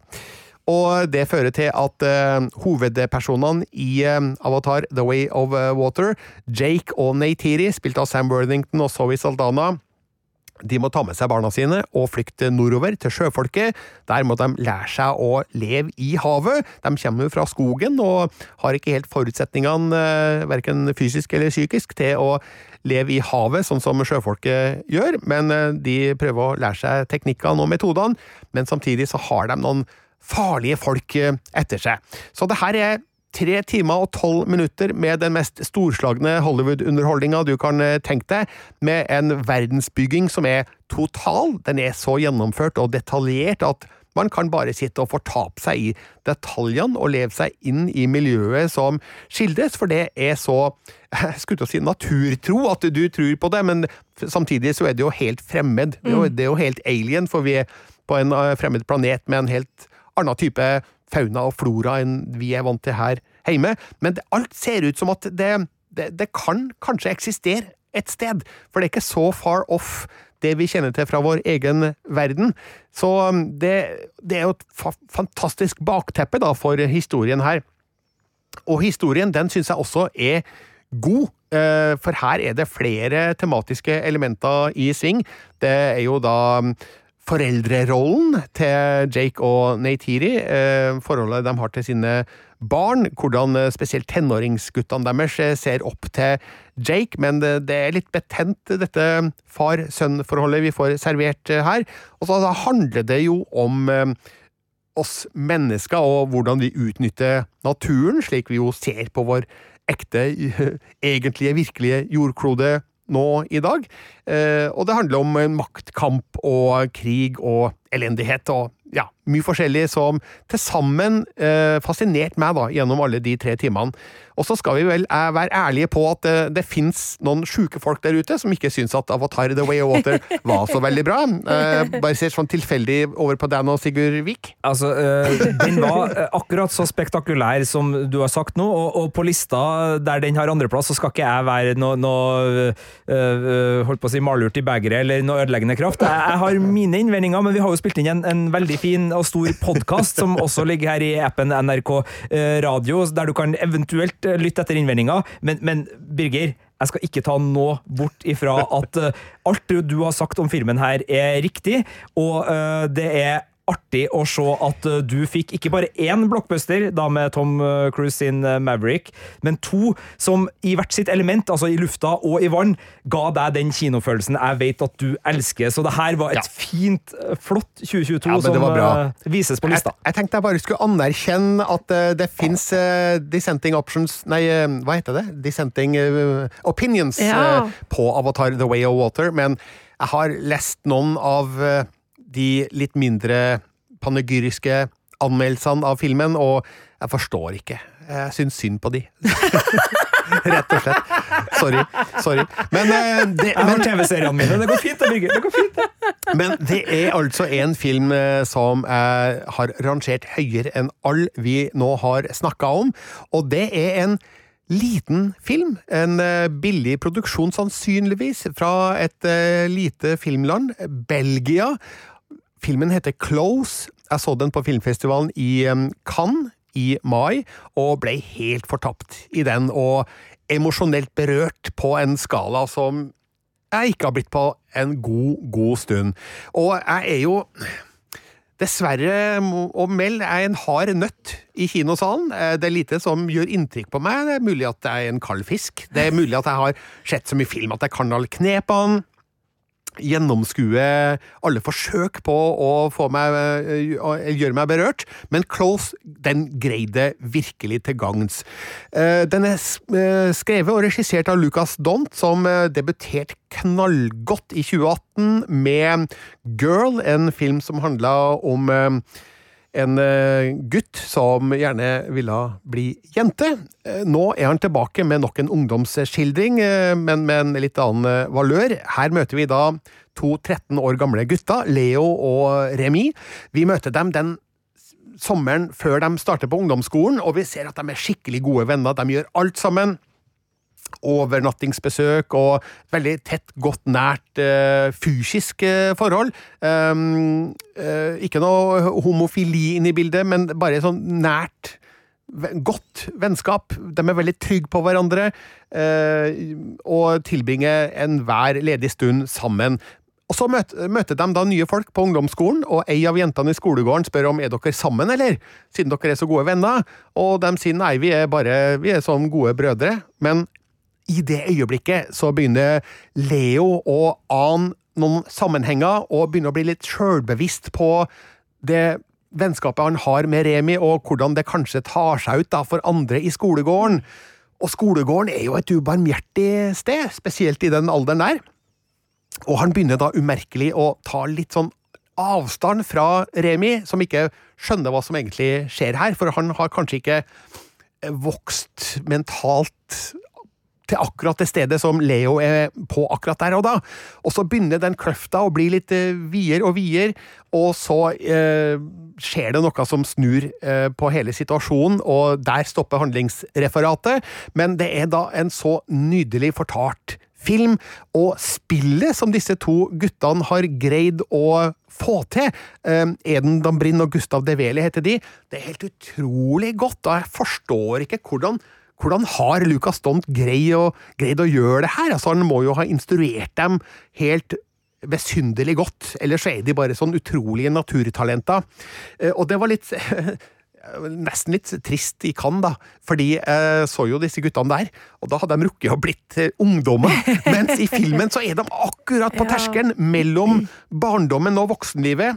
Og det fører til at uh, hovedpersonene i uh, Avatar The Way of eh, Water, Jake og Neytiri, spilt av Sam Worthington og Zoe Saldana, de må ta med seg barna sine og flykte nordover til sjøfolket. Der må de lære seg å leve i havet. De kommer jo fra skogen og har ikke helt forutsetningene, verken fysisk eller psykisk, til å leve i havet, sånn som sjøfolket gjør. Men de prøver å lære seg teknikkene og metodene, men samtidig så har de noen farlige folk eh, etter seg. Så det her er tre timer og tolv minutter med den mest storslagne Hollywood-underholdninga du kan eh, tenke deg, med en verdensbygging som er total. Den er så gjennomført og detaljert at man kan bare sitte og fortape seg i detaljene og leve seg inn i miljøet som skildres, for det er så jeg skulle til å si naturtro at du tror på det, men samtidig så er det jo helt fremmed. Det er jo, det er jo helt alien, for vi er på en eh, fremmed planet med en helt annen type fauna og flora enn vi er vant til her hjemme. Men det, alt ser ut som at det, det, det kan kanskje eksistere et sted, for det er ikke så far off det vi kjenner til fra vår egen verden. Så um, det, det er jo et fa fantastisk bakteppe da for historien her. Og historien den syns jeg også er god, eh, for her er det flere tematiske elementer i sving. Det er jo da um, foreldrerollen til Jake og Neytiri, eh, forholdet de har til sine barn, hvordan eh, spesielt tenåringsguttene deres eh, ser opp til Jake, men det, er litt betent, dette far-sønn-forholdet vi får servert her. Og så handler det jo om oss mennesker, og hvordan vi utnytter naturen, slik vi jo ser på vår ekte, egentlige, virkelige jordklode nå i dag. Eh, og det handler om maktkamp og krig og elendighet og ja, mye forskjellig som til sammen eh, fascinerte meg da, gjennom alle de tre timene. Og så skal vi vel eh, være ærlige på at det, det fins noen sjuke folk der ute som ikke syns at Avatar The Way of Water var så veldig bra. Eh, bare ser sånn tilfeldig over på Dan og Sigurd Vik. Altså, eh, Den var øh, akkurat så spektakulær som du har sagt nå, og, og på lista der den har andreplass, så skal ikke jeg være noe, no, øh, holdt på å si malurt i begeret eller noe ødeleggende kraft. Jeg, jeg har mine innvendinger, men vi har jo spilt inn en, en veldig fin og stor podkast som også ligger her i appen NRK Radio, der du kan eventuelt lytte etter innvendinger. Men, men Birger, jeg skal ikke ta noe bort ifra at alt du har sagt om filmen her er riktig, og det er artig å se at uh, du fikk ikke bare én blockbuster, da med Tom uh, Cruise sin uh, Maverick, men to som i hvert sitt element, altså i lufta og i vann, ga deg den kinofølelsen jeg vet at du elsker. Så det her var et Ja. fint, flott 2022 Ja, som vises på lista. Jeg, jeg tenkte jeg bare skulle anerkjenne at eh, det fins dissenting options Nei, eh, hva heter det? Dissenting uh, opinions Ja. uh, på Avatar The Way of Water, men jeg har lest noen av eh, de litt mindre panegyriske anmeldelsene av filmen, og jeg forstår ikke. Jeg syns synd på de. Rett og slett. Sorry. Sorry. Men, eh, det, men TV-seriene mine. Det går fint, det, Birger. Det går fint. det. men det er altså en film eh, som jeg har rangert høyere enn all vi nå har snakka om, og det er en liten film. En eh, billig produksjon, sannsynligvis, fra et lite filmland, Belgia. Filmen heter Close. Jeg så den på filmfestivalen i Cannes i mai, og ble helt fortapt i den, og emosjonelt berørt på en skala som jeg ikke har blitt på en god, god stund. Og jeg er jo Dessverre melde jeg er en hard nøtt i kinosalen. Eh, Det er lite som gjør inntrykk på meg. Det er mulig at jeg er en kald fisk. Det er mulig at jeg har sett så mye film at jeg kan alle knepene. Gjennomskue alle forsøk på å meg, eh, gjøre meg berørt, men Close den greide virkelig til gagns. Eh, Den er eh, skrevet og regissert av Lucas Dont, som debuterte knallgodt i 2018 med Girl, en film som handla om en eh, gutt som gjerne ville bli jente. Eh, Nå er han tilbake med nok en ungdomsskildring, eh, men med en litt annen valør. Her møter vi da to 13 år gamle gutter, Leo og Remi. Vi møter dem den sommeren før de starter på ungdomsskolen, og vi ser at de er skikkelig gode venner. De gjør alt sammen overnattingsbesøk og veldig tett, godt, nært uh, fysisk uh, forhold. Um, uh, ikke noe homofili inn i bildet, men bare sånn nært, godt vennskap. De er veldig trygge på hverandre eh, og tilbringer enhver ledig stund sammen. Og Så møter, møter de da nye folk på ungdomsskolen, og ei av jentene i skolegården spør om er dere sammen, eller? Siden dere er så gode venner. Og de sier nei, vi er bare vi er sånn gode brødre. Men i det øyeblikket så begynner Leo å ane noen sammenhenger, og begynner å bli litt sjølbevisst på det vennskapet han har med Remi, og hvordan det kanskje tar seg ut da for andre i skolegården. Og skolegården er jo et ubarmhjertig sted, spesielt i den alderen der. Og han begynner da umerkelig å ta litt sånn avstand fra Remi, som ikke skjønner hva som egentlig skjer her, for han har kanskje ikke vokst mentalt til akkurat det stedet som Leo er på akkurat der og da. Og så begynner den kløfta å bli litt eh, videre og videre, og så eh, skjer det noe som snur eh, på hele situasjonen, og der stopper handlingsreferatet. Men det er da en så nydelig fortalt film, og spillet som disse to guttene har greid å få til, eh, Eden Dambrin og Gustav Develi heter de, det er helt utrolig godt, og jeg forstår ikke hvordan hvordan har Lucas Dont greid å, greid å gjøre det her? Altså, han må jo ha instruert dem helt besynderlig godt, ellers så er de bare sånn utrolige naturtalenter. Eh, Og det var litt Nesten litt trist i Cannes, da, fordi jeg så jo disse guttene der, og da hadde de rukket å blitt ungdommen, ungdommer, mens i filmen så er de akkurat på terskelen mellom barndommen og voksenlivet.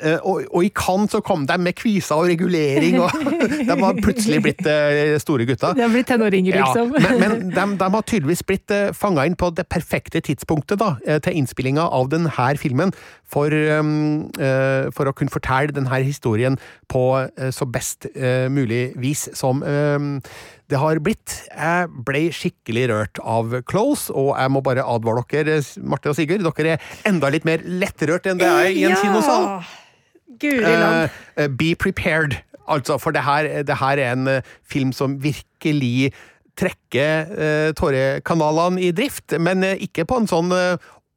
Eh, og, og, i Cannes så kom de med kviser og regulering, og de har plutselig blitt uh, store gutter. De har blitt tenåringer, liksom. Ja, men, men de, de, har tydeligvis blitt uh, fanga inn på det perfekte tidspunktet da, til innspillinga av denne filmen, for, uh, for, å kunne fortelle denne historien på så best mulig vis som det har blitt. Jeg ble skikkelig rørt av Close, og jeg må bare advare dere, Marte og Sigurd, dere er enda litt mer lettrørt enn det er i en ja. kinosal. Uh, be prepared. Altså, for det her, det her er en uh, film som virkelig trekker uh, tårekanalene i drift, men ikke på en sånn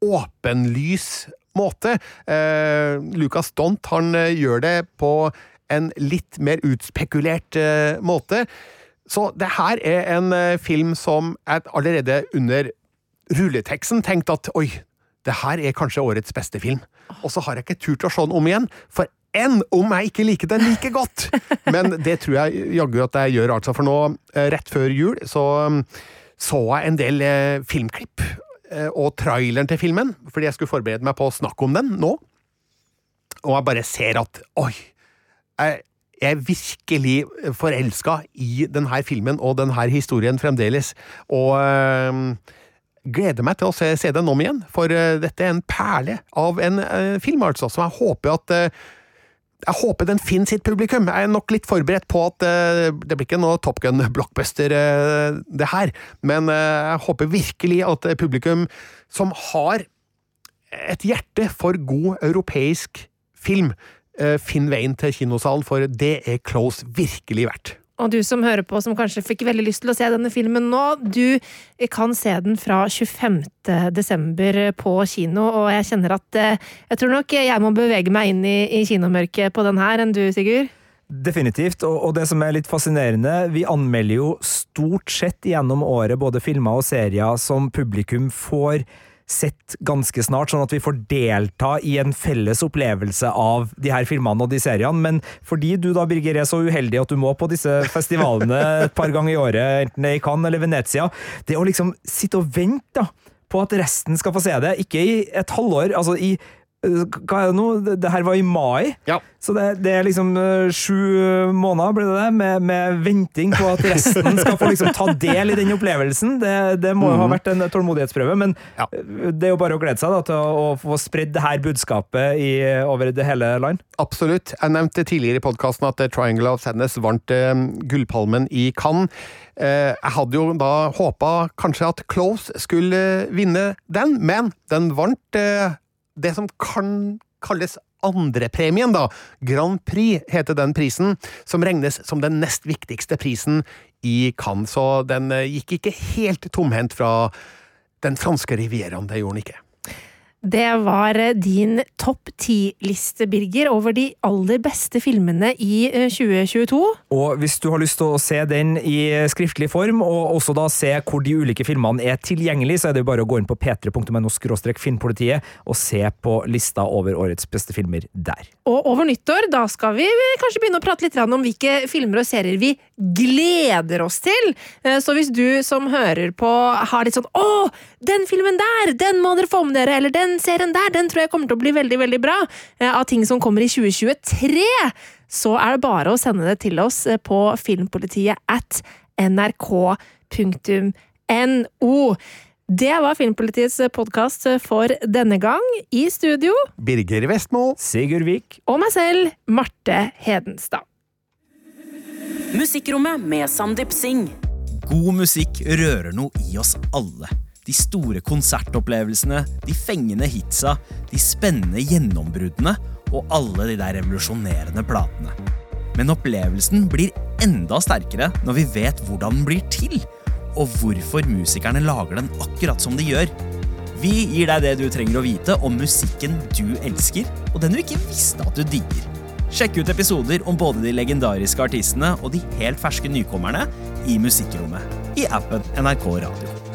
åpenlys måte. Lucas Dont han gjør det på en litt mer utspekulert måte. Så det her er en film som jeg allerede under rulleteksten tenkte at oi, det her er kanskje årets beste film. Og så har jeg ikke turt å se den om igjen, for enn om jeg ikke liker den like godt! Men det tror jeg jaggu at jeg gjør, altså. For nå, eh, rett før jul, så så jeg en del eh, filmklipp eh, og traileren til filmen, fordi jeg skulle forberede meg på å snakke om den nå. Og jeg bare ser at oi! Jeg, er virkelig forelska i denne filmen og denne historien fremdeles. Og gleder meg til å se, se den om igjen, for uh, dette er en perle av en uh, film, altså, som jeg håper at uh, jeg håper den finner sitt publikum. Jeg er nok litt forberedt på at det blir ikke noe Top Gun-blockbuster, det her, men jeg håper virkelig at publikum som har et hjerte for god europeisk film, finner veien til kinosalen, for det er Close virkelig verdt. Og du som hører på, som kanskje fikk veldig lyst til å se denne filmen nå, du kan se den fra 25. desember på kino, og jeg kjenner at eh, jeg tror nok jeg må bevege meg inn i, i kinomørket på den her enn du, Sigurd? Definitivt, og, og det som er litt fascinerende, vi anmelder jo stort sett gjennom året både filmer og serier som publikum får sett ganske snart, sånn at vi får delta i en felles opplevelse av de her filmene og de seriene. Men fordi du da, Birger, er så uheldig at du må på disse festivalene et par ganger i året, enten det er i Cannes eller Venezia, det å liksom sitte og vente da, på at resten skal få se det, ikke i et halvår, altså i hva er det nå? Det her var i mai, ja. så det, det, er liksom uh, sju måneder ble det det, med, med, venting på at resten skal få liksom ta del i den opplevelsen. Det, det må jo mm. ha mhm. vært en tålmodighetsprøve, men ja. det er jo bare å glede seg da, til å, å få spredd det her budskapet i, over det hele land. Absolutt. Jeg nevnte tidligere i podkasten at Triangle of Sadness vant Gullpalmen i Cannes. Jeg hadde jo da håpa kanskje at Close skulle vinne den, men den vant det som kan kalles andrepremien, da. Grand Prix heter den prisen, som regnes som den nest viktigste prisen i Cannes. Så den eh, gikk ikke helt tomhendt fra den franske rivieraen, det gjorde den ikke. Det var eh, din topp ti-liste, Birger, over de aller beste filmene i 2022. Eh, og hvis du har lyst til å se den i skriftlig form, og også da se hvor de ulike filmene er tilgjengelig, så er det bare å gå inn på p3.no filmpolitiet og se på lista over årets beste filmer der. Og over nyttår, da skal vi kanskje begynne å prate litt om hvilke filmer og serier vi gleder oss til. Eh, så hvis du som hører på har litt sånn 'Å, den filmen der! Den må dere få med dere!' eller 'Den serien der den tror jeg kommer til å bli veldig veldig bra, eh, av ting som kommer i 2023, så er det bare å sende det til oss eh, på filmpolitiet at nrk.no. Det var Filmpolitiets podkast for denne gang. I studio Birger Vestmo. Sigurd Vik. Og meg selv, Marte Hedenstad. Musikkrommet med Sandeep Singh. God musikk rører noe i oss alle. De store konsertopplevelsene, de fengende hitsa, de spennende gjennombruddene og alle de der revolusjonerende platene. Men opplevelsen blir enda sterkere når vi vet hvordan den blir til, og hvorfor musikerne lager den akkurat som de gjør. Vi gir deg det du trenger å vite om musikken du elsker, og den du ikke visste at du digger. Sjekk ut episoder om både de legendariske artistene og de helt ferske nykommerne i Musikkrommet i appen NRK Radio.